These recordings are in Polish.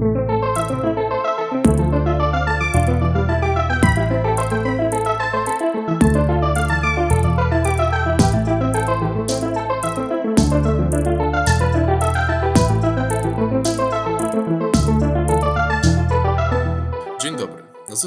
thank you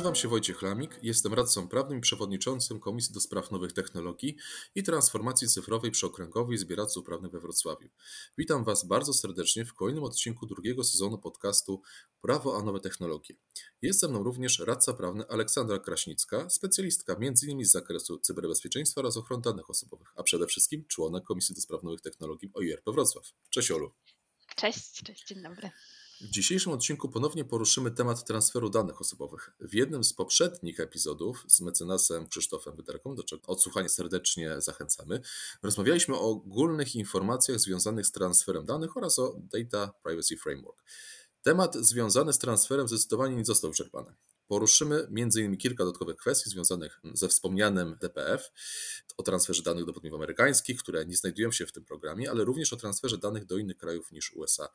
Nazywam się Wojciech Lamik, jestem radcą prawnym i przewodniczącym Komisji do Spraw Nowych Technologii i Transformacji Cyfrowej przy Okręgowej Zbieractw Prawnych we Wrocławiu. Witam Was bardzo serdecznie w kolejnym odcinku drugiego sezonu podcastu Prawo a Nowe Technologie. Jest ze mną również radca prawny Aleksandra Kraśnicka, specjalistka m.in. z zakresu cyberbezpieczeństwa oraz ochrony danych osobowych, a przede wszystkim członek Komisji do Spraw Nowych Technologii OIRP Wrocław. Cześć Olu. Cześć, cześć, dzień dobry. W dzisiejszym odcinku ponownie poruszymy temat transferu danych osobowych. W jednym z poprzednich epizodów z mecenasem Krzysztofem Wyderką, do czego odsłuchania serdecznie zachęcamy, rozmawialiśmy o ogólnych informacjach związanych z transferem danych oraz o Data Privacy Framework. Temat związany z transferem zdecydowanie nie został wyczerpany. Poruszymy m.in. kilka dodatkowych kwestii związanych ze wspomnianym DPF, o transferze danych do podmiotów amerykańskich, które nie znajdują się w tym programie, ale również o transferze danych do innych krajów niż USA.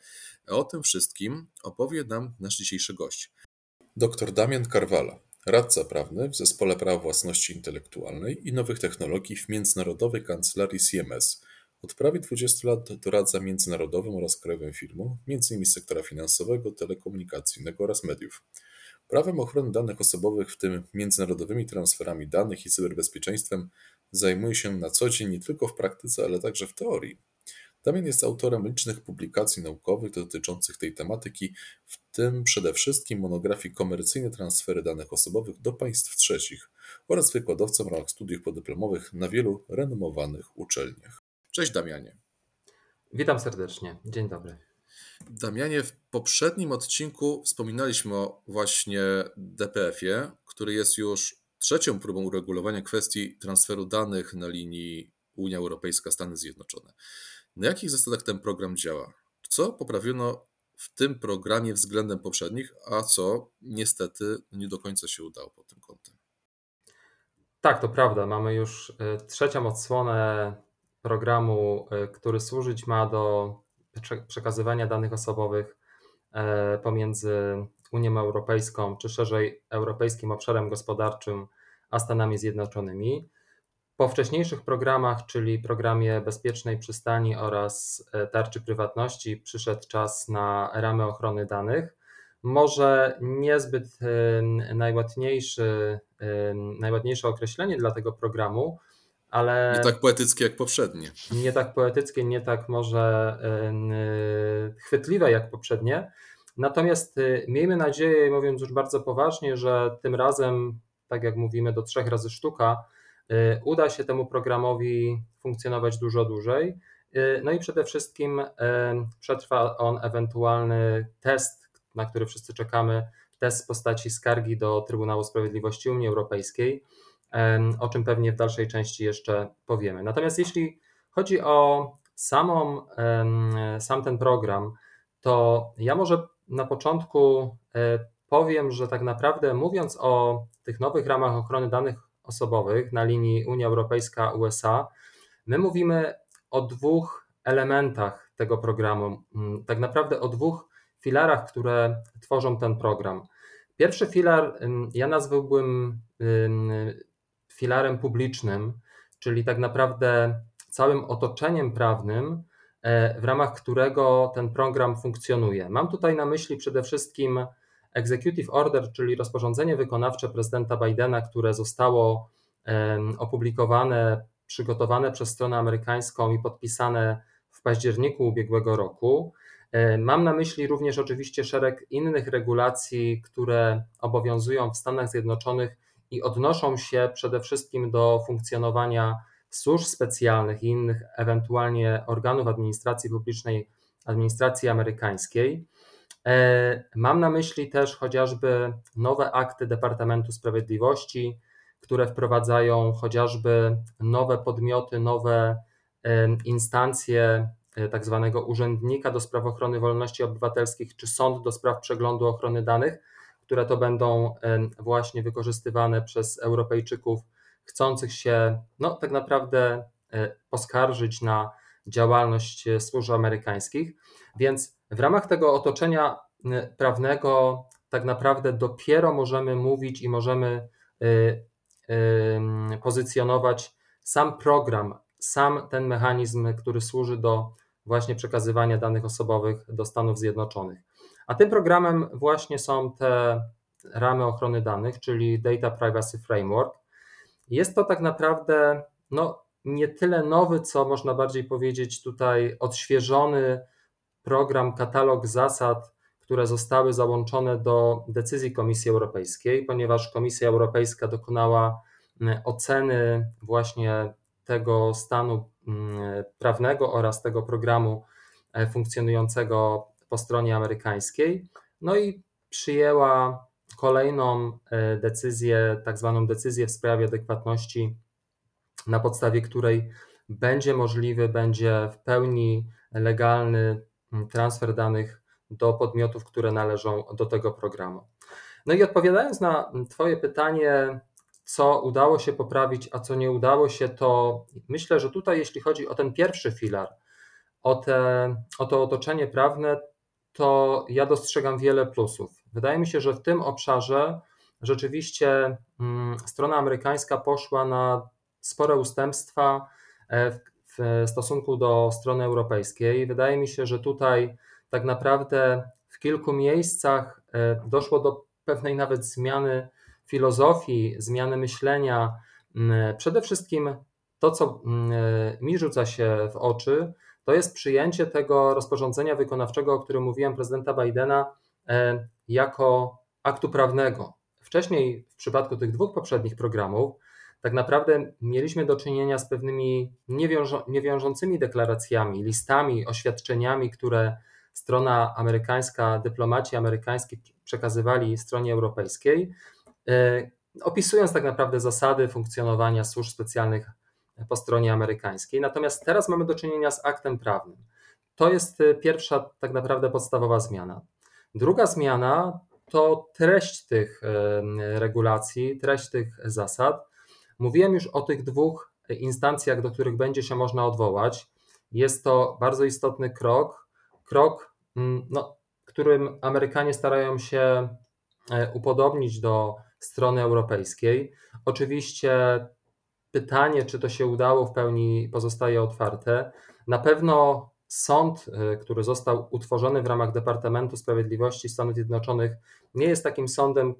O tym wszystkim opowie nam nasz dzisiejszy gość. Dr Damian Karwala, radca prawny w Zespole Prawa Własności Intelektualnej i Nowych Technologii w Międzynarodowej Kancelarii CMS. Od prawie 20 lat doradza międzynarodowym oraz krajowym firmom, m.in. sektora finansowego, telekomunikacyjnego oraz mediów. Prawem ochrony danych osobowych, w tym międzynarodowymi transferami danych i cyberbezpieczeństwem, zajmuje się na co dzień nie tylko w praktyce, ale także w teorii. Damian jest autorem licznych publikacji naukowych dotyczących tej tematyki, w tym przede wszystkim monografii Komercyjne transfery danych osobowych do państw trzecich oraz wykładowcą w ramach studiów podyplomowych na wielu renomowanych uczelniach. Cześć Damianie. Witam serdecznie. Dzień dobry. Damianie, w poprzednim odcinku wspominaliśmy o właśnie DPF-ie, który jest już trzecią próbą uregulowania kwestii transferu danych na linii Unia Europejska-Stany Zjednoczone. Na jakich zasadach ten program działa? Co poprawiono w tym programie względem poprzednich, a co niestety nie do końca się udało pod tym kątem? Tak, to prawda. Mamy już e, trzecią odsłonę programu, e, który służyć ma do przekazywania danych osobowych e, pomiędzy Unią Europejską, czy szerzej Europejskim Obszarem Gospodarczym, a Stanami Zjednoczonymi. Po wcześniejszych programach, czyli programie Bezpiecznej Przystani oraz e, Tarczy Prywatności, przyszedł czas na ramy ochrony danych. Może niezbyt najładniejszy, najładniejsze określenie dla tego programu, ale. Nie tak poetyckie jak poprzednie. Nie tak poetyckie, nie tak może chwytliwe jak poprzednie. Natomiast y, miejmy nadzieję, mówiąc już bardzo poważnie, że tym razem, tak jak mówimy, do trzech razy sztuka, y, uda się temu programowi funkcjonować dużo dłużej. Y, no i przede wszystkim przetrwa on ewentualny test, na który wszyscy czekamy, test w postaci skargi do Trybunału Sprawiedliwości Unii Europejskiej o czym pewnie w dalszej części jeszcze powiemy. Natomiast jeśli chodzi o samą, sam ten program, to ja może na początku e, powiem, że tak naprawdę mówiąc o tych nowych ramach ochrony danych osobowych na linii Unia Europejska-USA, my mówimy o dwóch elementach tego programu, mm, tak naprawdę o dwóch filarach, które tworzą ten program. Pierwszy filar ja nazwałbym filarem publicznym, czyli tak naprawdę całym otoczeniem prawnym, e, w ramach którego ten program funkcjonuje. Mam tutaj na myśli przede wszystkim Executive Order, czyli rozporządzenie wykonawcze prezydenta Bidena, które zostało opublikowane, przygotowane przez stronę amerykańską i podpisane w październiku ubiegłego roku. E, mam na myśli również oczywiście szereg innych regulacji, które obowiązują w Stanach Zjednoczonych i odnoszą się przede wszystkim do funkcjonowania służb specjalnych i innych ewentualnie organów administracji publicznej, administracji amerykańskiej. E, mam na myśli też chociażby nowe akty Departamentu Sprawiedliwości, które wprowadzają chociażby nowe podmioty, nowe instancje e, tak zwanego urzędnika do spraw ochrony wolności obywatelskich czy sąd do spraw przeglądu ochrony danych, które to będą właśnie wykorzystywane przez Europejczyków chcących się, no tak naprawdę, e, poskarżyć na działalność służb amerykańskich. Więc w ramach tego otoczenia prawnego tak naprawdę dopiero możemy mówić i możemy pozycjonować sam program, sam ten mechanizm, który służy do właśnie przekazywania danych osobowych do Stanów Zjednoczonych. A tym programem właśnie są te ramy ochrony danych, czyli Data Privacy Framework. Jest to tak naprawdę no, nie tyle nowy, co można bardziej powiedzieć tutaj odświeżony program, katalog zasad, które zostały załączone do decyzji Komisji Europejskiej, ponieważ Komisja Europejska dokonała oceny właśnie tego stanu prawnego oraz tego programu e, funkcjonującego po stronie amerykańskiej. No i przyjęła kolejną e, decyzję, tak zwaną decyzję w sprawie adekwatności, na podstawie której będzie możliwy, będzie w pełni legalny mm, transfer danych do podmiotów, które należą do tego programu. No i odpowiadając na Twoje pytanie, co udało się poprawić, a co nie udało się, to myślę, że tutaj, jeśli chodzi o ten pierwszy filar, o, te, o to otoczenie prawne, to ja dostrzegam wiele plusów. Wydaje mi się, że w tym obszarze rzeczywiście hmm, strona amerykańska poszła na spore ustępstwa e, w, w stosunku do strony europejskiej. Wydaje mi się, że tutaj tak naprawdę w kilku miejscach e, doszło do pewnej nawet zmiany filozofii, zmiany myślenia. Mm, przede wszystkim to, co mm, mi rzuca się w oczy, to jest przyjęcie tego rozporządzenia wykonawczego, o którym mówiłem, prezydenta Bidena, e, jako aktu prawnego. Wcześniej, w przypadku tych dwóch poprzednich programów, tak naprawdę mieliśmy do czynienia z pewnymi niewiążącymi deklaracjami, listami, oświadczeniami, które strona amerykańska, dyplomaci amerykańscy przekazywali stronie europejskiej, e, opisując tak naprawdę zasady funkcjonowania służb specjalnych po stronie amerykańskiej. Natomiast teraz mamy do czynienia z aktem prawnym. To jest e, pierwsza, tak naprawdę podstawowa zmiana. Druga zmiana to treść tych e, regulacji, treść tych zasad. Mówiłem już o tych dwóch instancjach, do których będzie się można odwołać. Jest to bardzo istotny krok, krok, mm, no, którym Amerykanie starają się e, upodobnić do strony europejskiej. Oczywiście pytanie, czy to się udało w pełni pozostaje otwarte. Na pewno sąd, e, który został utworzony w ramach Departamentu Sprawiedliwości Stanów Zjednoczonych, nie jest takim sądem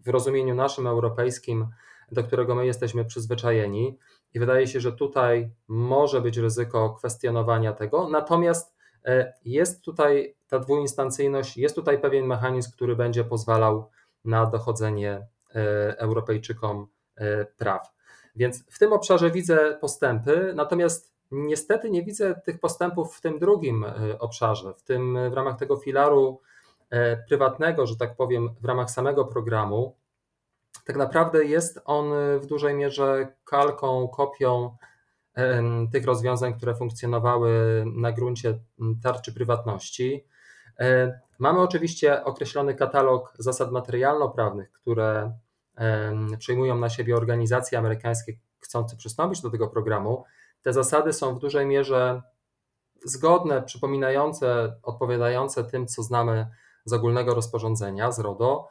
w rozumieniu naszym europejskim, do którego my jesteśmy przyzwyczajeni. I wydaje się, że tutaj może być ryzyko kwestionowania tego. Natomiast E, jest tutaj ta dwuinstancyjność, jest tutaj pewien mechanizm, który będzie pozwalał na dochodzenie e, Europejczykom praw. Więc w tym obszarze widzę postępy, natomiast niestety nie widzę tych postępów w tym drugim obszarze, w tym w ramach tego filaru prywatnego, że tak powiem, w ramach samego programu. Tak naprawdę jest on w dużej mierze kalką, kopią tych rozwiązań, które funkcjonowały na gruncie tarczy prywatności. E, mamy oczywiście określony katalog zasad materialno-prawnych, które przejmują na siebie organizacje amerykańskie chcące przystąpić do tego programu. Te zasady są w dużej mierze zgodne, przypominające, odpowiadające tym, co znamy z ogólnego rozporządzenia, z RODO.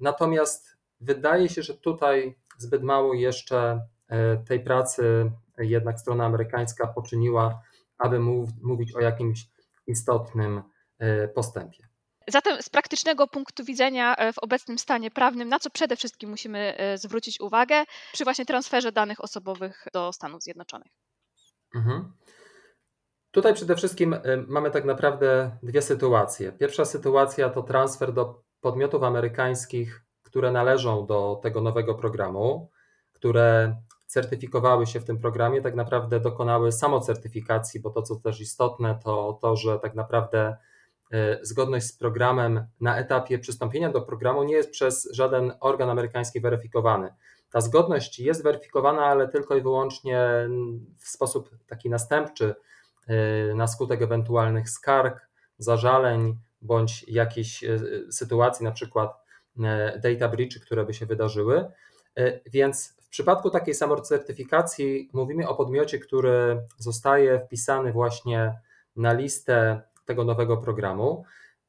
Natomiast wydaje się, że tutaj zbyt mało jeszcze e, tej pracy jednak strona amerykańska poczyniła, aby mówić o jakimś istotnym e, postępie. Zatem z praktycznego punktu widzenia e, w obecnym stanie prawnym, na co przede wszystkim musimy e, zwrócić uwagę przy właśnie transferze danych osobowych do Stanów Zjednoczonych? Mhm. Tutaj przede wszystkim mamy tak naprawdę dwie sytuacje. Pierwsza sytuacja to transfer do podmiotów amerykańskich, które należą do tego nowego programu, które certyfikowały się w tym programie, tak naprawdę dokonały samocertyfikacji, bo to, co też istotne, to to, że tak naprawdę e, zgodność z programem na etapie przystąpienia do programu nie jest przez żaden organ amerykański weryfikowany. Ta zgodność jest weryfikowana, ale tylko i wyłącznie w sposób taki następczy, e, na skutek ewentualnych skarg, zażaleń bądź jakichś e, sytuacji, na przykład data breach, które by się wydarzyły. Więc w przypadku takiej samocertyfikacji mówimy o podmiocie, który zostaje wpisany właśnie na listę tego nowego programu.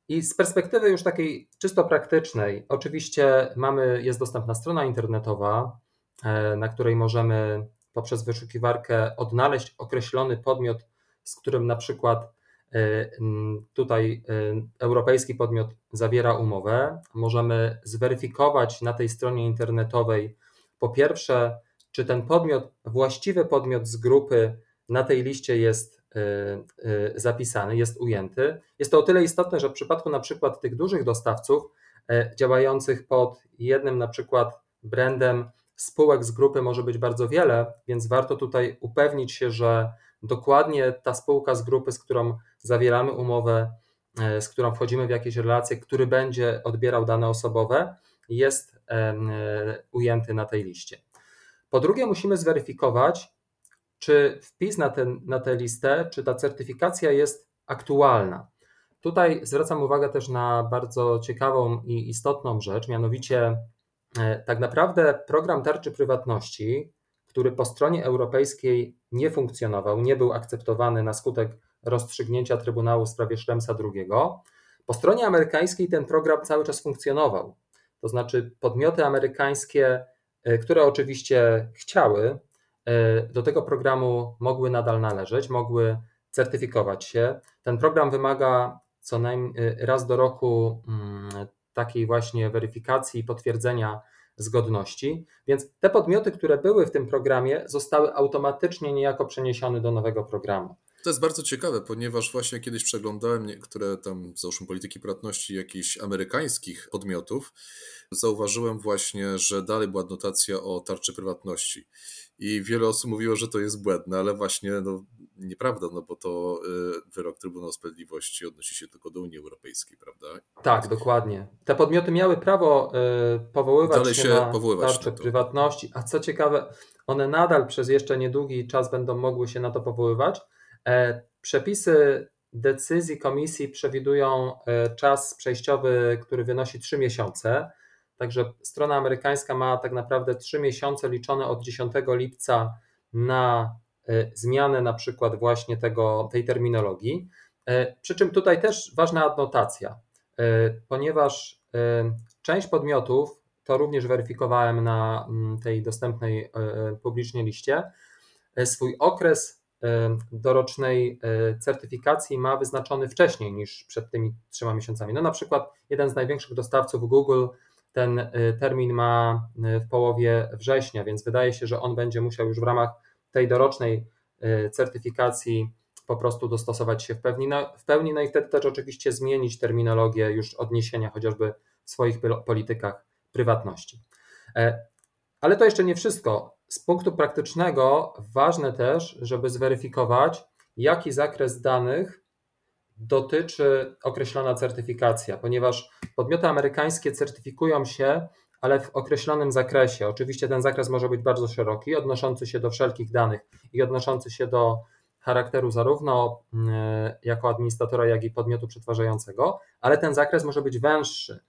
I z perspektywy już takiej czysto praktycznej, oczywiście mamy, jest dostępna strona internetowa, e, na której możemy poprzez wyszukiwarkę odnaleźć określony podmiot, z którym na przykład e, tutaj e, europejski podmiot zawiera umowę. Możemy zweryfikować na tej stronie internetowej po pierwsze, czy ten podmiot, właściwy podmiot z grupy na tej liście jest zapisany, jest ujęty. Jest to o tyle istotne, że w przypadku na przykład tych dużych dostawców e, działających pod jednym na przykład brandem spółek z grupy może być bardzo wiele, więc warto tutaj upewnić się, że dokładnie ta spółka z grupy, z którą zawieramy umowę, e, z którą wchodzimy w jakieś relacje, który będzie odbierał dane osobowe, jest e, ujęty na tej liście. Po drugie, musimy zweryfikować, czy wpis na, ten, na tę listę, czy ta certyfikacja jest aktualna. Tutaj zwracam uwagę też na bardzo ciekawą i istotną rzecz, mianowicie e, tak naprawdę program tarczy prywatności, który po stronie europejskiej nie funkcjonował, nie był akceptowany na skutek rozstrzygnięcia Trybunału w sprawie Szremsa II, po stronie amerykańskiej ten program cały czas funkcjonował. To znaczy podmioty amerykańskie, e, które oczywiście chciały, do tego programu mogły nadal należeć, mogły certyfikować się. Ten program wymaga co najmniej e, raz do roku mm, takiej właśnie weryfikacji i potwierdzenia zgodności, więc te podmioty, które były w tym programie, zostały automatycznie niejako przeniesione do nowego programu. To jest bardzo ciekawe, ponieważ właśnie kiedyś przeglądałem niektóre tam, załóżmy, polityki płatności jakichś amerykańskich podmiotów. Zauważyłem właśnie, że dalej była notacja o tarczy prywatności. I wiele osób mówiło, że to jest błędne, ale właśnie no, nieprawda, no bo to y, wyrok Trybunału Sprawiedliwości odnosi się tylko do Unii Europejskiej, prawda? Tak, dokładnie. Te podmioty miały prawo y, powoływać Dalej się, się na powoływać tarczę na prywatności, a co ciekawe, one nadal przez jeszcze niedługi czas będą mogły się na to powoływać. E, przepisy decyzji komisji przewidują e, czas przejściowy, który wynosi 3 miesiące. Także strona amerykańska ma tak naprawdę 3 miesiące liczone od 10 lipca na e, zmianę na przykład właśnie tego, tej terminologii. Przy czym tutaj też ważna adnotacja, ponieważ część podmiotów, to również weryfikowałem na mm, tej dostępnej publicznie liście, swój okres dorocznej certyfikacji ma wyznaczony wcześniej niż przed tymi trzema miesiącami. No na przykład jeden z największych dostawców Google ten y, termin ma y, w połowie września, więc wydaje się, że on będzie musiał już w ramach tej dorocznej certyfikacji po prostu dostosować się w pełni, no, w pełni, no i wtedy też oczywiście zmienić terminologię już odniesienia chociażby w swoich politykach prywatności. Ale to jeszcze nie wszystko. Z punktu praktycznego ważne też, żeby zweryfikować, jaki zakres danych dotyczy określona certyfikacja, ponieważ podmioty amerykańskie certyfikują się, ale w określonym zakresie. Oczywiście ten zakres może być bardzo szeroki, odnoszący się do wszelkich danych i odnoszący się do charakteru zarówno mm, jako administratora, jak i podmiotu przetwarzającego, ale ten zakres może być węższy.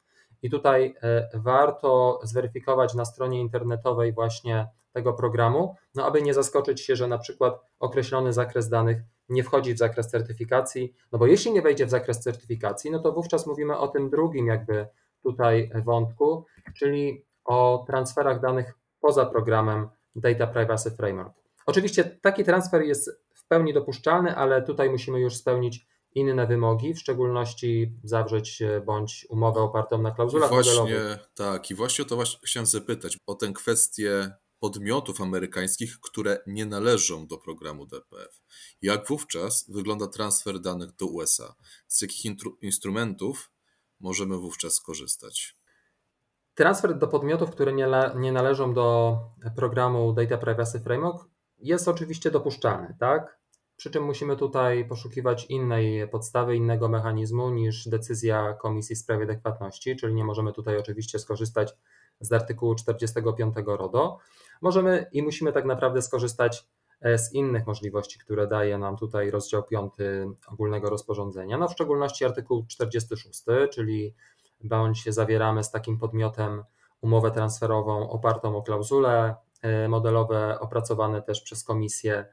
I tutaj e, warto zweryfikować na stronie internetowej właśnie tego programu, no aby nie zaskoczyć się, że na przykład określony zakres danych nie wchodzi w zakres certyfikacji, no bo jeśli nie wejdzie w zakres certyfikacji, no to wówczas mówimy o tym drugim jakby tutaj wątku, czyli o transferach danych poza programem Data Privacy Framework. Oczywiście taki transfer jest w pełni dopuszczalny, ale tutaj musimy już spełnić inne wymogi, w szczególności zawrzeć bądź umowę opartą na klauzulach właśnie, modelowych. Tak, i właśnie o to właśnie chciałem zapytać, o tę kwestię podmiotów amerykańskich, które nie należą do programu DPF. Jak wówczas wygląda transfer danych do USA? Z jakich instrumentów możemy wówczas skorzystać? Transfer do podmiotów, które nie, nie należą do programu Data Privacy Framework jest oczywiście dopuszczalny, tak? Przy czym musimy tutaj poszukiwać innej podstawy, innego mechanizmu niż decyzja Komisji w sprawie adekwatności, czyli nie możemy tutaj oczywiście skorzystać z artykułu 45 RODO. Możemy i musimy tak naprawdę skorzystać e, z innych możliwości, które daje nam tutaj rozdział 5 ogólnego rozporządzenia, no w szczególności artykuł 46, czyli bądź zawieramy z takim podmiotem umowę transferową opartą o klauzule e, modelowe opracowane też przez komisję,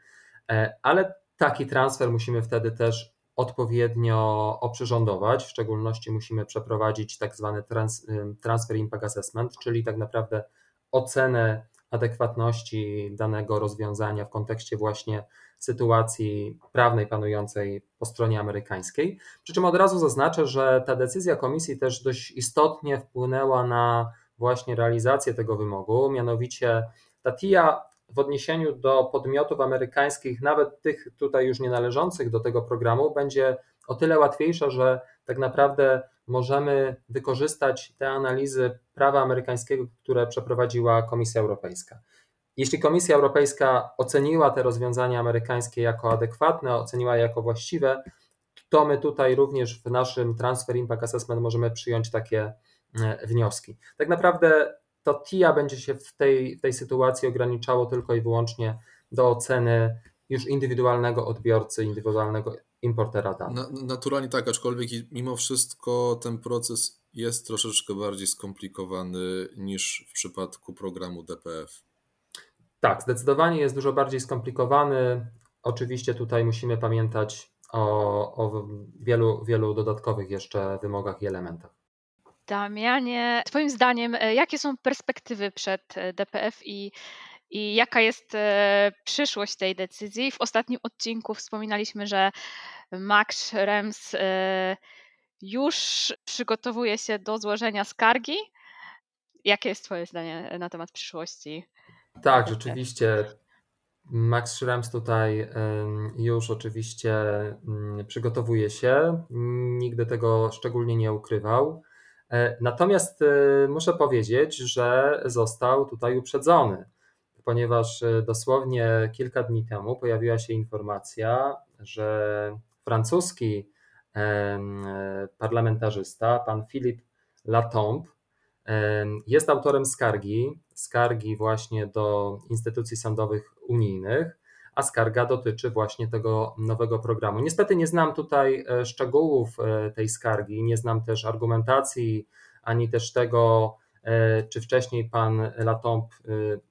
e, ale taki transfer musimy wtedy też odpowiednio oprzyrządować. W szczególności musimy przeprowadzić tak zwany trans, transfer impact assessment, czyli tak naprawdę ocenę adekwatności danego rozwiązania w kontekście właśnie sytuacji prawnej panującej po stronie amerykańskiej. Przy czym od razu zaznaczę, że ta decyzja komisji też dość istotnie wpłynęła na właśnie realizację tego wymogu, mianowicie ta TIA w odniesieniu do podmiotów amerykańskich, nawet tych tutaj już nie należących do tego programu, będzie o tyle łatwiejsza, że tak naprawdę możemy wykorzystać te analizy prawa amerykańskiego, które przeprowadziła Komisja Europejska. Jeśli Komisja Europejska oceniła te rozwiązania amerykańskie jako adekwatne, oceniła je jako właściwe, to my tutaj również w naszym Transfer Impact Assessment możemy przyjąć takie e, wnioski. Tak naprawdę to TIA będzie się w tej, w tej sytuacji ograniczało tylko i wyłącznie do oceny już indywidualnego odbiorcy, indywidualnego importera danych. Na, naturalnie tak, aczkolwiek mimo wszystko ten proces jest troszeczkę bardziej skomplikowany niż w przypadku programu DPF. Tak, zdecydowanie jest dużo bardziej skomplikowany. Oczywiście tutaj musimy pamiętać o, o wielu, wielu dodatkowych jeszcze wymogach i elementach. Damianie, Twoim zdaniem, e, jakie są perspektywy przed e, DPF i, i jaka jest e, przyszłość tej decyzji? W ostatnim odcinku wspominaliśmy, że Max Rems już przygotowuje się do złożenia skargi. Jakie jest Twoje zdanie na temat przyszłości? Tak, rzeczywiście. Max Schrems tutaj już oczywiście mm, przygotowuje się. Nigdy tego szczególnie nie ukrywał. E, natomiast e, muszę powiedzieć, że został tutaj uprzedzony, ponieważ e, dosłownie kilka dni temu pojawiła się informacja, że francuski parlamentarzysta, pan Philippe Latombe, jest autorem skargi, skargi właśnie do instytucji sądowych unijnych, a skarga dotyczy właśnie tego nowego programu. Niestety nie znam tutaj e, szczegółów e, tej skargi, nie znam też argumentacji, ani też tego, e, czy wcześniej pan Latomp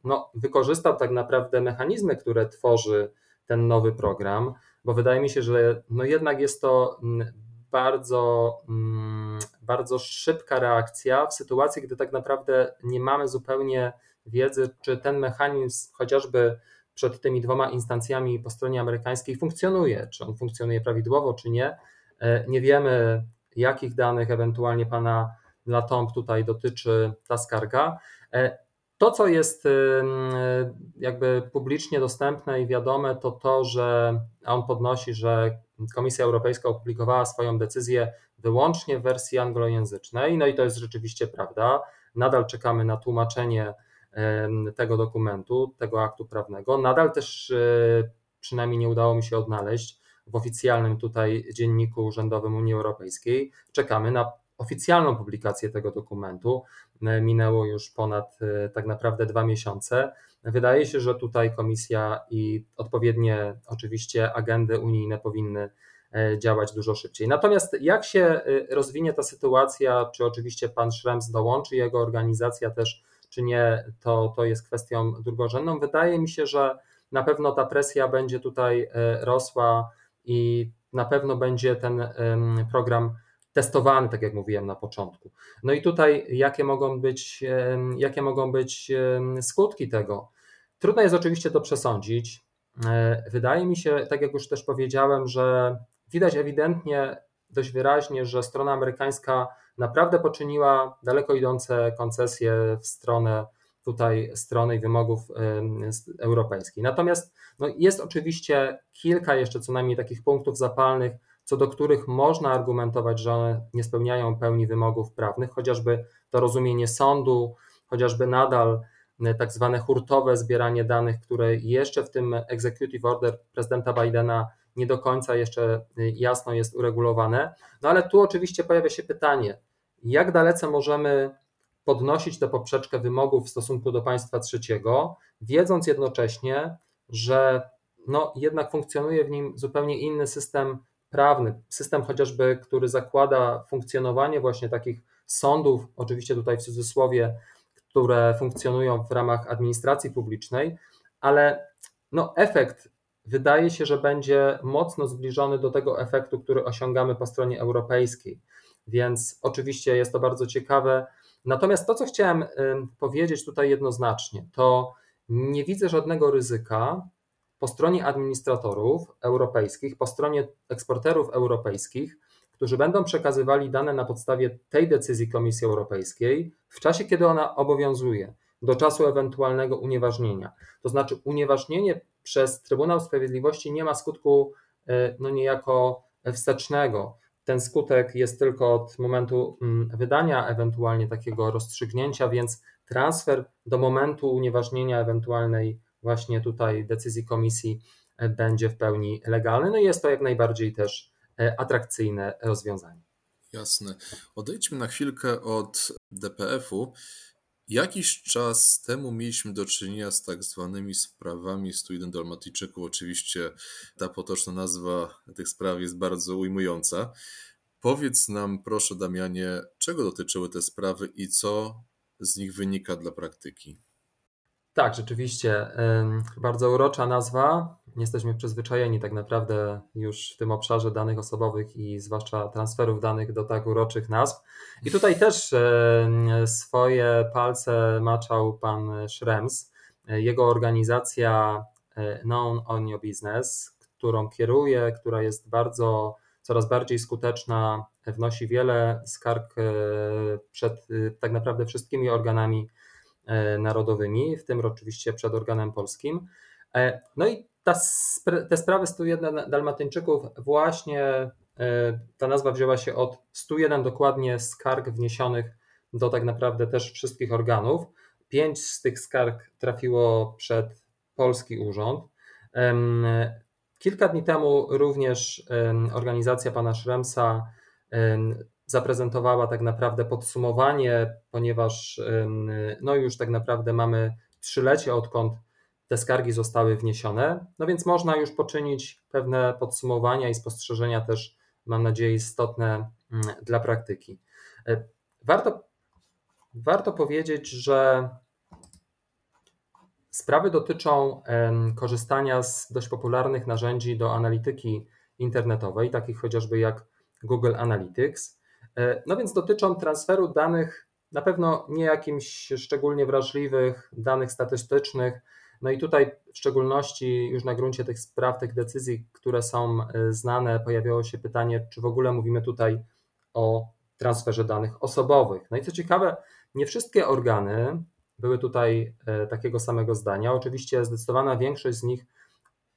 no, wykorzystał tak naprawdę mechanizmy, które tworzy ten nowy program, bo wydaje mi się, że no jednak jest to mm, bardzo, mm, bardzo szybka reakcja w sytuacji, gdy tak naprawdę nie mamy zupełnie wiedzy, czy ten mechanizm chociażby przed tymi dwoma instancjami po stronie amerykańskiej funkcjonuje, czy on funkcjonuje prawidłowo, czy nie. E, nie wiemy, jakich danych ewentualnie pana Latomb tutaj dotyczy ta skarga. E, to, co jest jakby publicznie dostępne i wiadome, to to, że on podnosi, że Komisja Europejska opublikowała swoją decyzję wyłącznie w wersji anglojęzycznej, no i to jest rzeczywiście prawda. Nadal czekamy na tłumaczenie tego dokumentu, tego aktu prawnego. Nadal też e, przynajmniej nie udało mi się odnaleźć w oficjalnym tutaj dzienniku urzędowym Unii Europejskiej. Czekamy na oficjalną publikację tego dokumentu. E, minęło już ponad e, tak naprawdę dwa miesiące. Wydaje się, że tutaj komisja i odpowiednie oczywiście agendy unijne powinny działać dużo szybciej. Natomiast jak się rozwinie ta sytuacja, czy oczywiście pan Schrems dołączy, jego organizacja też czy nie, to, to jest kwestią drugorzędną. Wydaje mi się, że na pewno ta presja będzie tutaj e, rosła i na pewno będzie ten program testowany, tak jak mówiłem na początku. No i tutaj jakie mogą być, jakie mogą być skutki tego? Trudno jest oczywiście to przesądzić. E, wydaje mi się, tak jak już też powiedziałem, że widać ewidentnie, dość wyraźnie, że strona amerykańska naprawdę poczyniła daleko idące koncesje w stronę tutaj strony i wymogów europejskich. Natomiast no, jest oczywiście kilka jeszcze co najmniej takich punktów zapalnych, co do których można argumentować, że one nie spełniają pełni wymogów prawnych, chociażby to rozumienie sądu, chociażby nadal tak zwane hurtowe zbieranie danych, które jeszcze w tym executive order prezydenta Bidena nie do końca jeszcze jasno jest uregulowane. No ale tu oczywiście pojawia się pytanie, jak dalece możemy podnosić tę poprzeczkę wymogów w stosunku do państwa trzeciego, wiedząc jednocześnie, że no, jednak funkcjonuje w nim zupełnie inny system prawny, system chociażby, który zakłada funkcjonowanie właśnie takich sądów, oczywiście tutaj w cudzysłowie, które funkcjonują w ramach administracji publicznej, ale no, efekt wydaje się, że będzie mocno zbliżony do tego efektu, który osiągamy po stronie europejskiej. Więc oczywiście jest to bardzo ciekawe. Natomiast to, co chciałem powiedzieć tutaj jednoznacznie, to nie widzę żadnego ryzyka po stronie administratorów europejskich, po stronie eksporterów europejskich, którzy będą przekazywali dane na podstawie tej decyzji Komisji Europejskiej w czasie, kiedy ona obowiązuje, do czasu ewentualnego unieważnienia. To znaczy, unieważnienie przez Trybunał Sprawiedliwości nie ma skutku e, no niejako wstecznego. Ten skutek jest tylko od momentu mm, wydania ewentualnie takiego rozstrzygnięcia, więc transfer do momentu unieważnienia ewentualnej właśnie tutaj decyzji komisji e, będzie w pełni legalny. No i jest to jak najbardziej też e, atrakcyjne rozwiązanie. Jasne. Odejdźmy na chwilkę od DPF-u. Jakiś czas temu mieliśmy do czynienia z tak zwanymi sprawami 101 Dalmatyjczyków. Oczywiście ta potoczna nazwa tych spraw jest bardzo ujmująca. Powiedz nam, proszę, Damianie, czego dotyczyły te sprawy i co z nich wynika dla praktyki? Tak, rzeczywiście. Bardzo urocza nazwa. Jesteśmy przyzwyczajeni tak naprawdę już w tym obszarze danych osobowych i zwłaszcza transferów danych do tak uroczych nazw. I tutaj też swoje palce maczał pan Schrems. Jego organizacja e, Known on Your Business, którą kieruje, która jest bardzo, coraz bardziej skuteczna, wnosi wiele skarg e, przed e, tak naprawdę wszystkimi organami narodowymi, w tym oczywiście przed organem polskim. E, no i ta, te sprawy 101 Dalmatyńczyków właśnie e, ta nazwa wzięła się od 101 dokładnie skarg wniesionych do tak naprawdę też wszystkich organów. Pięć z tych skarg trafiło przed polski urząd. Kilka dni temu również organizacja pana Szremsa zaprezentowała tak naprawdę podsumowanie, ponieważ no już tak naprawdę mamy trzylecie, odkąd te skargi zostały wniesione, no więc można już poczynić pewne podsumowania i spostrzeżenia też, mam nadzieję, istotne dla praktyki. E, warto, warto powiedzieć, że sprawy dotyczą korzystania z dość popularnych narzędzi do analityki internetowej, takich chociażby jak Google Analytics. E, no więc dotyczą transferu danych, na pewno nie jakimś szczególnie wrażliwych danych statystycznych. No i tutaj w szczególności już na gruncie tych spraw, tych decyzji, które są e, znane, pojawiało się pytanie, czy w ogóle mówimy tutaj o transferze danych osobowych. No i co ciekawe, nie wszystkie organy były tutaj e, takiego samego zdania. Oczywiście zdecydowana większość z nich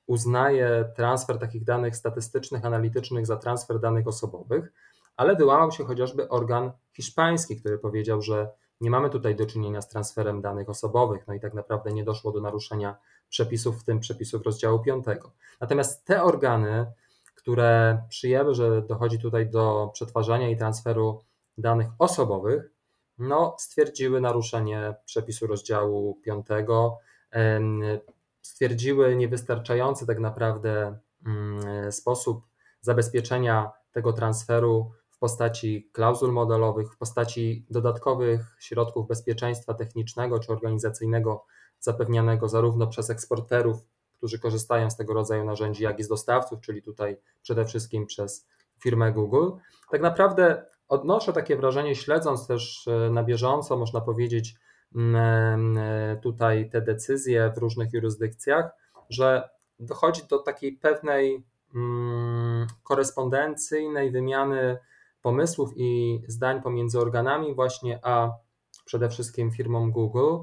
uznaje transfer takich danych statystycznych, analitycznych za transfer danych osobowych ale wyłamał się chociażby organ hiszpański, który powiedział, że nie mamy tutaj do czynienia z transferem danych osobowych, no i tak naprawdę nie doszło do naruszenia przepisów, w tym przepisów rozdziału 5. Natomiast te organy, które przyjęły, że dochodzi tutaj do przetwarzania i transferu danych osobowych, no, stwierdziły naruszenie przepisu rozdziału 5, stwierdziły niewystarczający tak naprawdę mm, sposób zabezpieczenia tego transferu w postaci klauzul modelowych, w postaci dodatkowych środków bezpieczeństwa technicznego czy organizacyjnego zapewnianego zarówno przez eksporterów, którzy korzystają z tego rodzaju narzędzi, jak i z dostawców, czyli tutaj przede wszystkim przez firmę Google. Tak naprawdę odnoszę takie wrażenie, śledząc też e, na bieżąco, można powiedzieć, e, tutaj te decyzje w różnych jurysdykcjach, że dochodzi do takiej pewnej korespondencyjnej wymiany pomysłów i zdań pomiędzy organami, właśnie a przede wszystkim firmą Google.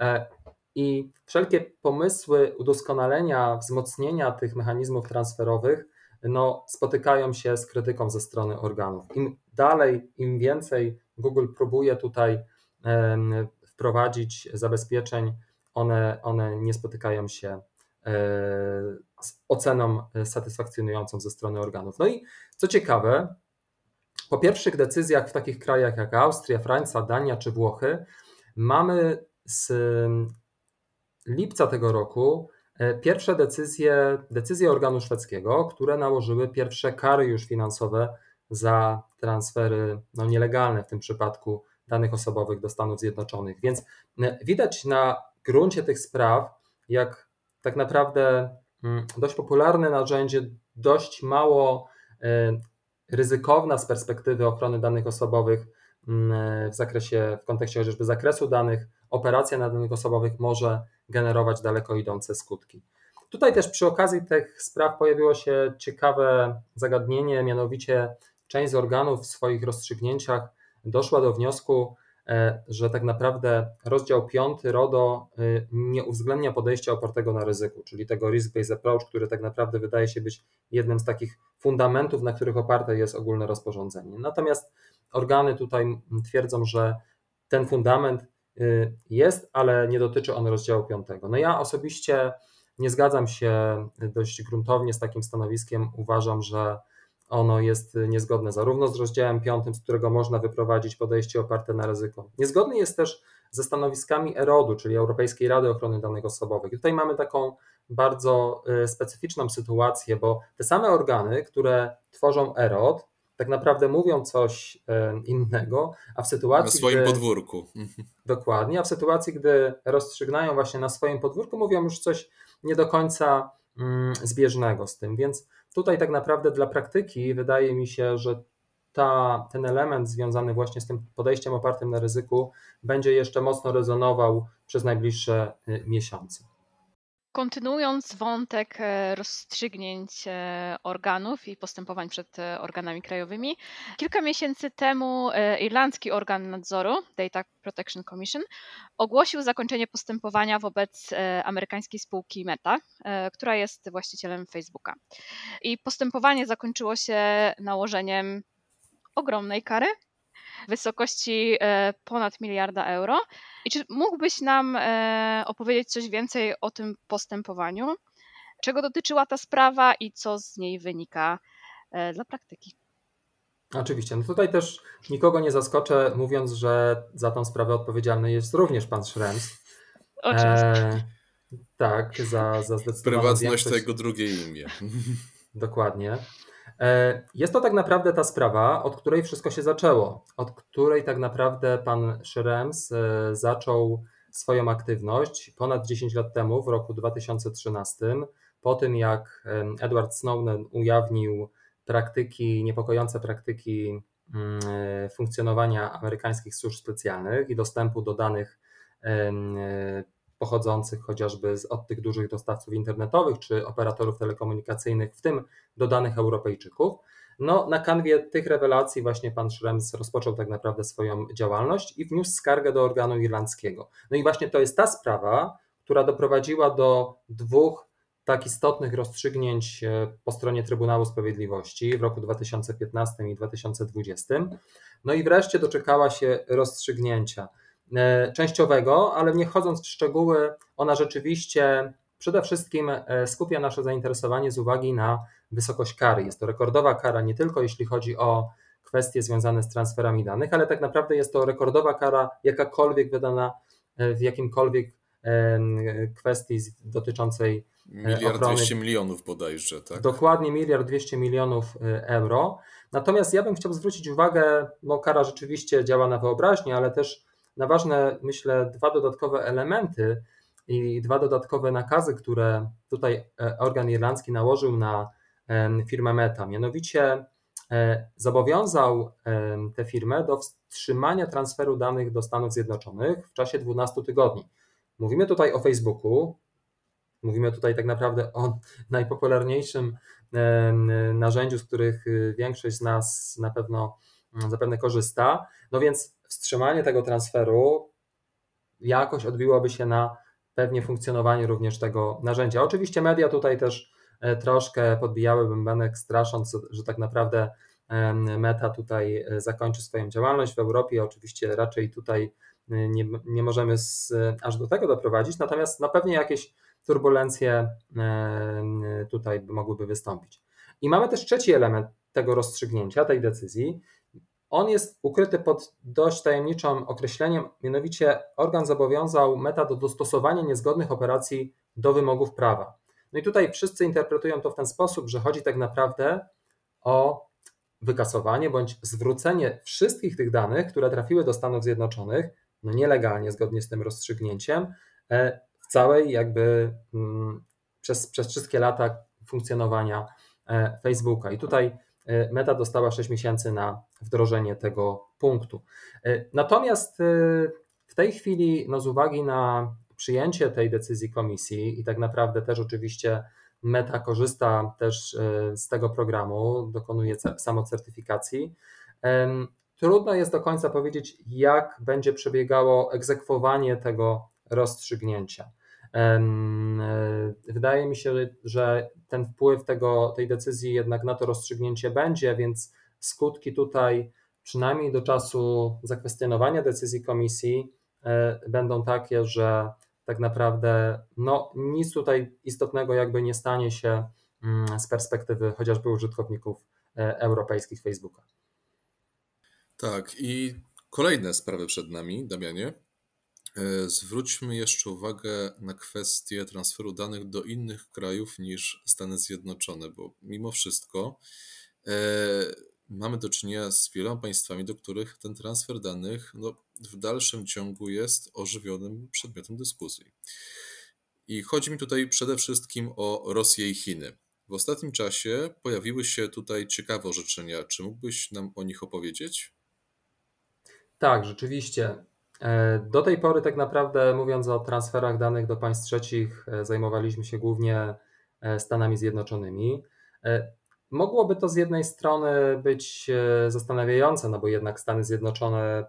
E, I wszelkie pomysły udoskonalenia, wzmocnienia tych mechanizmów transferowych no, spotykają się z krytyką ze strony organów. Im dalej, im więcej Google próbuje tutaj wprowadzić zabezpieczeń, one, one nie spotykają się e, z oceną satysfakcjonującą ze strony organów. No i co ciekawe, po pierwszych decyzjach w takich krajach jak Austria, Francja, Dania czy Włochy mamy z lipca tego roku e, pierwsze decyzje, decyzje organu szwedzkiego, które nałożyły pierwsze kary już finansowe za transfery no, nielegalne w tym przypadku danych osobowych do Stanów Zjednoczonych. Więc e, widać na gruncie tych spraw, jak tak naprawdę mm, dość popularne narzędzie, dość mało ryzykowna z perspektywy ochrony danych osobowych mm, w zakresie, w kontekście chociażby zakresu danych, operacja na danych osobowych może generować daleko idące skutki. Tutaj też przy okazji tych spraw pojawiło się ciekawe zagadnienie, mianowicie część z organów w swoich rozstrzygnięciach doszła do wniosku, że tak naprawdę rozdział 5 RODO e, nie uwzględnia podejścia opartego na ryzyku, czyli tego risk-based approach, który tak naprawdę wydaje się być jednym z takich fundamentów, na których oparte jest ogólne rozporządzenie. Natomiast organy tutaj twierdzą, że ten fundament e, jest, ale nie dotyczy on rozdziału 5. No ja osobiście nie zgadzam się dość gruntownie z takim stanowiskiem. Uważam, że ono jest niezgodne zarówno z rozdziałem 5, z którego można wyprowadzić podejście oparte na ryzyko. Niezgodny jest też ze stanowiskami ERODU, czyli Europejskiej Rady Ochrony Danych Osobowych. I tutaj mamy taką bardzo y, specyficzną sytuację, bo te same organy, które tworzą EROD, tak naprawdę mówią coś y, innego, a w sytuacji. Na swoim gdy, podwórku. Dokładnie, a w sytuacji, gdy rozstrzygnają właśnie na swoim podwórku, mówią już coś nie do końca mm, zbieżnego z tym. Więc tutaj tak naprawdę dla praktyki wydaje mi się, że ta, ten element związany właśnie z tym podejściem opartym na ryzyku będzie jeszcze mocno rezonował przez najbliższe y, miesiące. Kontynuując wątek e, rozstrzygnięć e, organów i postępowań przed e, organami krajowymi, kilka miesięcy temu irlandzki organ nadzoru, Data Protection Commission, ogłosił zakończenie postępowania wobec amerykańskiej spółki Meta, która jest właścicielem Facebooka. I postępowanie zakończyło się nałożeniem ogromnej kary wysokości e, ponad miliarda euro. I czy mógłbyś nam e, opowiedzieć coś więcej o tym postępowaniu? Czego dotyczyła ta sprawa i co z niej wynika e, dla praktyki? Oczywiście. No tutaj też nikogo nie zaskoczę, mówiąc, że za tą sprawę odpowiedzialny jest również pan Schrems. Oczywiście. E, tak, za, za zdecydowaną Prywatność większość... tego drugie imię. Dokładnie. E, jest to tak naprawdę ta sprawa, od której wszystko się zaczęło, od której tak naprawdę pan Schrems e, zaczął swoją aktywność ponad 10 lat temu, w roku 2013, po tym jak Edward Snowden ujawnił praktyki, niepokojące praktyki mm, e, funkcjonowania amerykańskich służb specjalnych i dostępu do danych pochodzących chociażby od tych dużych dostawców internetowych czy operatorów telekomunikacyjnych, w tym do danych Europejczyków. No, na kanwie tych rewelacji właśnie pan Schrems rozpoczął tak naprawdę swoją działalność i wniósł skargę do organu irlandzkiego. No i właśnie to jest ta sprawa, która doprowadziła do dwóch tak istotnych rozstrzygnięć e, po stronie Trybunału Sprawiedliwości w roku 2015 i 2020. No i wreszcie doczekała się rozstrzygnięcia. E, częściowego, ale nie wchodząc w szczegóły, ona rzeczywiście przede wszystkim e, skupia nasze zainteresowanie z uwagi na wysokość kary. Jest to rekordowa kara nie tylko jeśli chodzi o kwestie związane z transferami danych, ale tak naprawdę jest to rekordowa kara jakakolwiek wydana e, w jakimkolwiek kwestii dotyczącej Miliard ochrony. 200 milionów bodajże, tak? Dokładnie miliard 200 milionów euro. Natomiast ja bym chciał zwrócić uwagę, bo kara rzeczywiście działa na wyobraźnię, ale też na ważne, myślę, dwa dodatkowe elementy i dwa dodatkowe nakazy, które tutaj e, organ irlandzki nałożył na firmę Meta. Mianowicie e, zobowiązał tę firmę do wstrzymania transferu danych do Stanów Zjednoczonych w czasie 12 tygodni. Mówimy tutaj o Facebooku, mówimy tutaj tak naprawdę o najpopularniejszym narzędziu, z których większość z nas na pewno mm, zapewne korzysta. No więc wstrzymanie tego transferu jakoś odbiłoby się na pewnie funkcjonowaniu również tego narzędzia. Oczywiście media tutaj też e, troszkę podbijały bębenek strasząc, że tak naprawdę Meta tutaj e, zakończy swoją działalność w Europie. Oczywiście raczej tutaj e, nie, nie możemy z, aż do tego doprowadzić, natomiast no pewnie jakieś turbulencje tutaj mogłyby wystąpić. I mamy też trzeci element tego rozstrzygnięcia, tej decyzji, on jest ukryty pod dość tajemniczym określeniem, mianowicie organ zobowiązał meta do dostosowania niezgodnych operacji do wymogów prawa. No i tutaj wszyscy interpretują to w ten sposób, że chodzi tak naprawdę o wykasowanie bądź zwrócenie wszystkich tych danych, które trafiły do Stanów Zjednoczonych, no nielegalnie, zgodnie z tym rozstrzygnięciem, e, w całej jakby mm, przez, przez wszystkie lata funkcjonowania Facebooka. I tutaj Meta dostała 6 miesięcy na wdrożenie tego punktu. Natomiast w tej chwili, no z uwagi na przyjęcie tej decyzji komisji i tak naprawdę też oczywiście Meta korzysta też e, z tego programu, dokonuje samocertyfikacji. Trudno jest do końca powiedzieć, jak będzie przebiegało egzekwowanie tego rozstrzygnięcia. E, wydaje mi się, że ten wpływ tego, tej decyzji jednak na to rozstrzygnięcie będzie, więc skutki tutaj, przynajmniej do czasu zakwestionowania decyzji komisji, e, będą takie, że tak naprawdę no, nic tutaj istotnego jakby nie stanie się mm, z perspektywy chociażby użytkowników e, europejskich Facebooka. Tak, i kolejne sprawy przed nami, Damianie. E, zwróćmy jeszcze uwagę na kwestię transferu danych do innych krajów niż Stany Zjednoczone, bo mimo wszystko e, mamy do czynienia z wieloma państwami, do których ten transfer danych no, w dalszym ciągu jest ożywionym przedmiotem dyskusji. I chodzi mi tutaj przede wszystkim o Rosję i Chiny. W ostatnim czasie pojawiły się tutaj ciekawe orzeczenia. Czy mógłbyś nam o nich opowiedzieć? Tak, rzeczywiście. E, do tej pory, tak naprawdę, mówiąc o transferach danych do państw trzecich, e, zajmowaliśmy się głównie e, Stanami Zjednoczonymi. Mogłoby to z jednej strony być zastanawiające, no bo jednak Stany Zjednoczone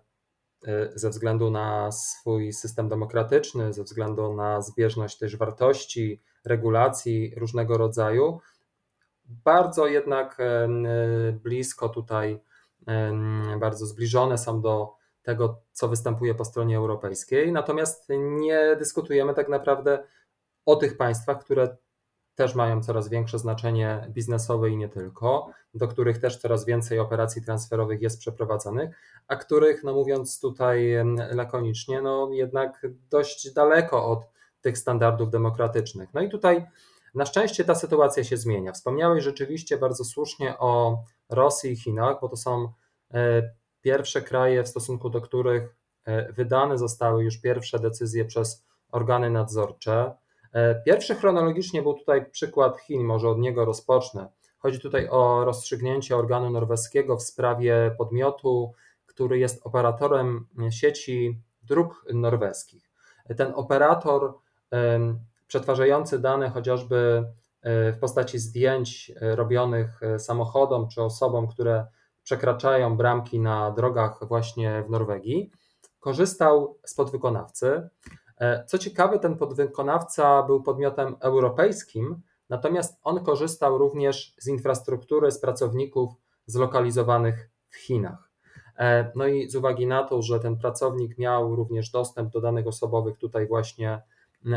ze względu na swój system demokratyczny, ze względu na zbieżność też wartości, regulacji różnego rodzaju, bardzo jednak blisko tutaj, bardzo zbliżone są do tego, co występuje po stronie europejskiej. Natomiast nie dyskutujemy tak naprawdę o tych państwach, które też mają coraz większe znaczenie biznesowe i nie tylko, do których też coraz więcej operacji transferowych jest przeprowadzanych, a których, no mówiąc tutaj lakonicznie, no jednak dość daleko od tych standardów demokratycznych. No i tutaj na szczęście ta sytuacja się zmienia. Wspomniałeś rzeczywiście bardzo słusznie o Rosji i Chinach, bo to są e, pierwsze kraje, w stosunku do których e, wydane zostały już pierwsze decyzje przez organy nadzorcze. E, pierwszy chronologicznie był tutaj przykład Chin, może od niego rozpocznę. Chodzi tutaj o rozstrzygnięcie organu norweskiego w sprawie podmiotu, który jest operatorem sieci dróg norweskich. Ten operator przetwarzający dane chociażby e, w postaci zdjęć robionych samochodom czy osobom, które przekraczają bramki na drogach właśnie w Norwegii, korzystał z podwykonawcy. E, co ciekawe, ten podwykonawca był podmiotem europejskim, natomiast on korzystał również z infrastruktury, z pracowników zlokalizowanych w Chinach. E, no i z uwagi na to, że ten pracownik miał również dostęp do danych osobowych tutaj właśnie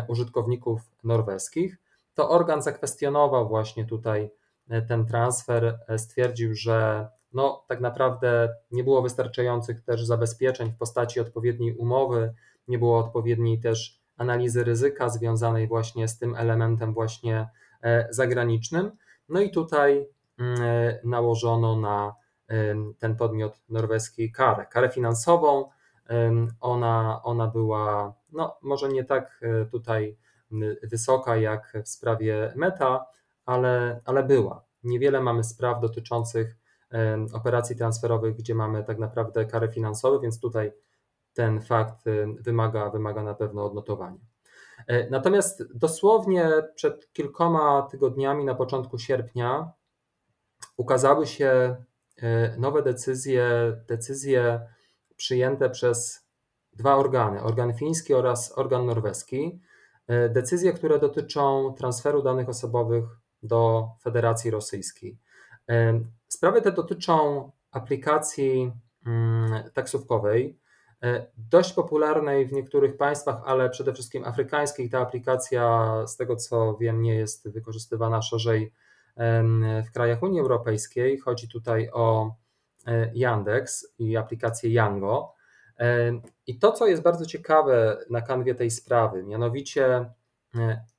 użytkowników norweskich, to organ zakwestionował właśnie tutaj e, ten transfer, stwierdził, że no, tak naprawdę nie było wystarczających też zabezpieczeń w postaci odpowiedniej umowy nie było odpowiedniej też analizy ryzyka związanej właśnie z tym elementem właśnie e, zagranicznym. No i tutaj mm, e, nałożono na ten podmiot norweski karę, karę finansową. Ona, ona była no, może nie tak e, tutaj wysoka jak w sprawie Meta, ale, ale była. Niewiele mamy spraw dotyczących operacji transferowych, gdzie mamy tak naprawdę kary finansowe, więc tutaj ten fakt wymaga, wymaga na pewno odnotowania. E, natomiast dosłownie przed kilkoma tygodniami, na początku sierpnia, ukazały się e, nowe decyzje, decyzje przyjęte przez dwa organy, organ fiński oraz organ norweski. E, decyzje, które dotyczą transferu danych osobowych do Federacji Rosyjskiej. Sprawy te dotyczą aplikacji mm, taksówkowej, E, dość popularnej w niektórych państwach, ale przede wszystkim afrykańskich. Ta aplikacja, z tego co wiem, nie jest wykorzystywana szerzej w krajach Unii Europejskiej. Chodzi tutaj o e, Yandex i aplikację Yango. E, I to, co jest bardzo ciekawe na kanwie tej sprawy, mianowicie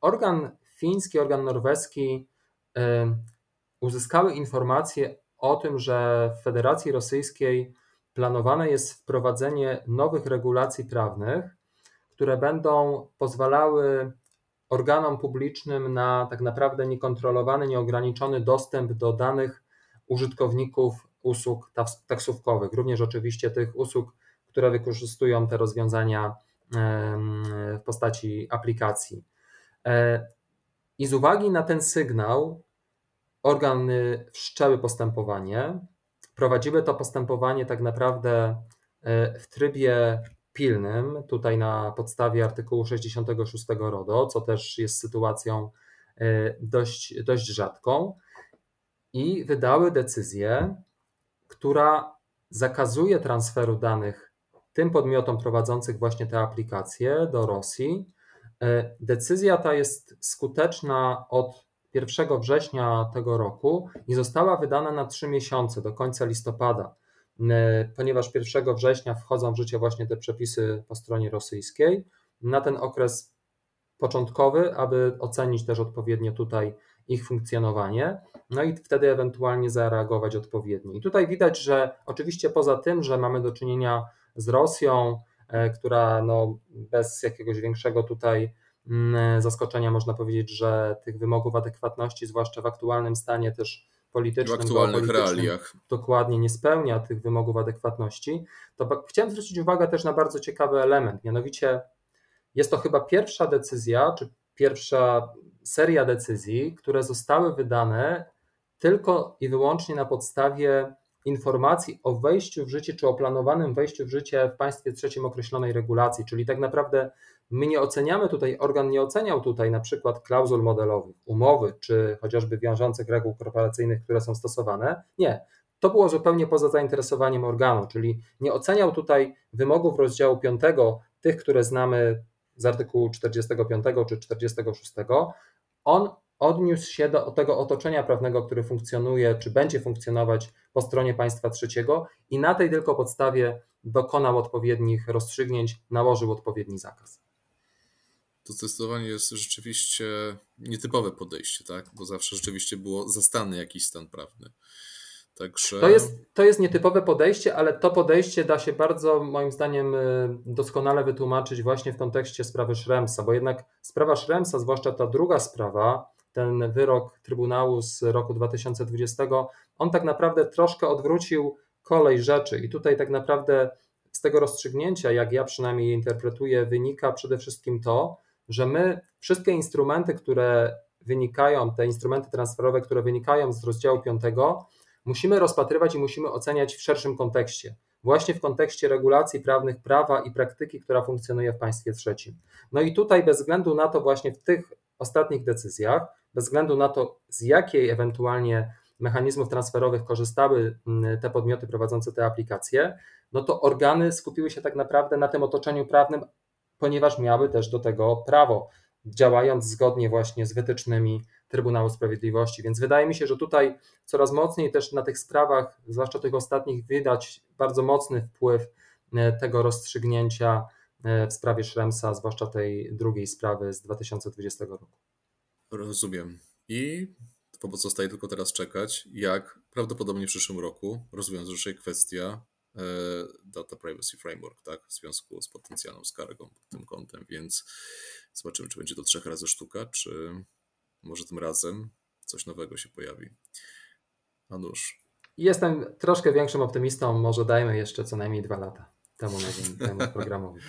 organ fiński, organ norweski uzyskały informacje o tym, że w Federacji Rosyjskiej planowane jest wprowadzenie nowych regulacji prawnych, które będą pozwalały organom publicznym na tak naprawdę niekontrolowany, nieograniczony dostęp do danych użytkowników usług taksówkowych, również oczywiście tych usług, które wykorzystują te rozwiązania w postaci aplikacji. E, I z uwagi na ten sygnał, organy wszczęły postępowanie. Prowadziły to postępowanie tak naprawdę e, w trybie pilnym, tutaj na podstawie artykułu 66 RODO, co też jest sytuacją e, dość, dość rzadką, i wydały decyzję, która zakazuje transferu danych tym podmiotom prowadzących właśnie te aplikacje do Rosji. E, decyzja ta jest skuteczna od 1 września tego roku i została wydana na trzy miesiące do końca listopada, ponieważ 1 września wchodzą w życie właśnie te przepisy po stronie rosyjskiej. Na ten okres początkowy, aby ocenić też odpowiednio tutaj ich funkcjonowanie, no i wtedy ewentualnie zareagować odpowiednio. I tutaj widać, że oczywiście poza tym, że mamy do czynienia z Rosją, e, która no bez jakiegoś większego tutaj zaskoczenia można powiedzieć, że tych wymogów adekwatności, zwłaszcza w aktualnym stanie też politycznym, w aktualnych realiach. dokładnie nie spełnia tych wymogów adekwatności, to chciałem zwrócić uwagę też na bardzo ciekawy element, mianowicie jest to chyba pierwsza decyzja, czy pierwsza seria decyzji, które zostały wydane tylko i wyłącznie na podstawie informacji o wejściu w życie czy o planowanym wejściu w życie w państwie trzecim określonej regulacji, czyli tak naprawdę my nie oceniamy tutaj, organ nie oceniał tutaj na przykład klauzul modelowych, umowy czy chociażby wiążących reguł korporacyjnych, które są stosowane. Nie. To było zupełnie poza zainteresowaniem organu, czyli nie oceniał tutaj wymogów rozdziału 5, tych, które znamy z artykułu 45 czy 46. On odniósł się do tego otoczenia prawnego, które funkcjonuje, czy będzie funkcjonować po stronie państwa trzeciego i na tej tylko podstawie dokonał odpowiednich rozstrzygnięć, nałożył odpowiedni zakaz. To zdecydowanie jest rzeczywiście nietypowe podejście, tak? bo zawsze rzeczywiście było zastany jakiś stan prawny. Także... To, jest, to jest nietypowe podejście, ale to podejście da się bardzo, moim zdaniem, y, doskonale wytłumaczyć właśnie w kontekście sprawy Szremsa, bo jednak sprawa Szremsa, zwłaszcza ta druga sprawa, ten wyrok Trybunału z roku 2020, on tak naprawdę troszkę odwrócił kolej rzeczy i tutaj tak naprawdę z tego rozstrzygnięcia, jak ja przynajmniej je interpretuję, wynika przede wszystkim to, że my wszystkie instrumenty, które wynikają, te instrumenty transferowe, które wynikają z rozdziału 5, musimy rozpatrywać i musimy oceniać w szerszym kontekście, właśnie w kontekście regulacji prawnych prawa i praktyki, która funkcjonuje w państwie trzecim. No i tutaj bez względu na to właśnie w tych ostatnich decyzjach, bez względu na to z jakiej ewentualnie mechanizmów transferowych korzystały mm, te podmioty prowadzące te aplikacje, no to organy skupiły się tak naprawdę na tym otoczeniu prawnym, ponieważ miały też do tego prawo, działając zgodnie właśnie z wytycznymi Trybunału Sprawiedliwości. Więc wydaje mi się, że tutaj coraz mocniej też na tych sprawach, zwłaszcza tych ostatnich, widać bardzo mocny wpływ e, tego rozstrzygnięcia e, w sprawie Szremsa, zwłaszcza tej drugiej sprawy z 2020 roku. Rozumiem. I pozostaje tylko teraz czekać, jak prawdopodobnie w przyszłym roku rozwiąże się kwestia Data Privacy Framework, tak, w związku z potencjalną skargą pod tym kątem, więc zobaczymy, czy będzie to trzech razy sztuka, czy może tym razem coś nowego się pojawi. A nuż. Jestem troszkę większym optymistą, może dajmy jeszcze co najmniej dwa lata temu nowemu programowi.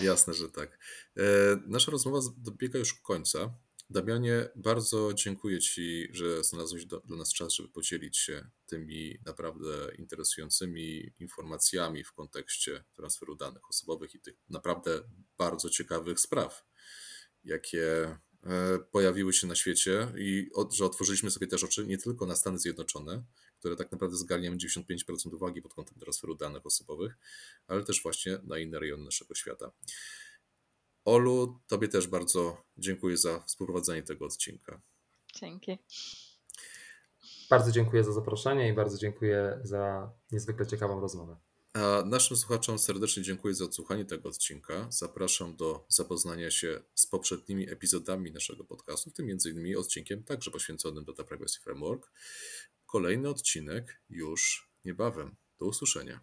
Jasne, że tak. E, nasza rozmowa dobiega już końca. Damianie, bardzo dziękuję Ci, że znalazłeś do, dla nas czas, żeby podzielić się tymi naprawdę interesującymi informacjami w kontekście transferu danych osobowych i tych naprawdę bardzo ciekawych spraw, jakie E, pojawiły się na świecie i że otworzyliśmy sobie też oczy nie tylko na Stany Zjednoczone, które tak naprawdę zgarniają 95% uwagi pod kątem transferu danych osobowych, ale też właśnie na inne rejony naszego świata. Olu, Tobie też bardzo dziękuję za współprowadzenie tego odcinka. Dzięki. Bardzo dziękuję za zaproszenie i bardzo dziękuję za niezwykle ciekawą rozmowę. A naszym słuchaczom serdecznie dziękuję za odsłuchanie tego odcinka. Zapraszam do zapoznania się z poprzednimi epizodami naszego podcastu, w tym m.in. odcinkiem także poświęconym Data Privacy Framework. Kolejny odcinek już niebawem. Do usłyszenia.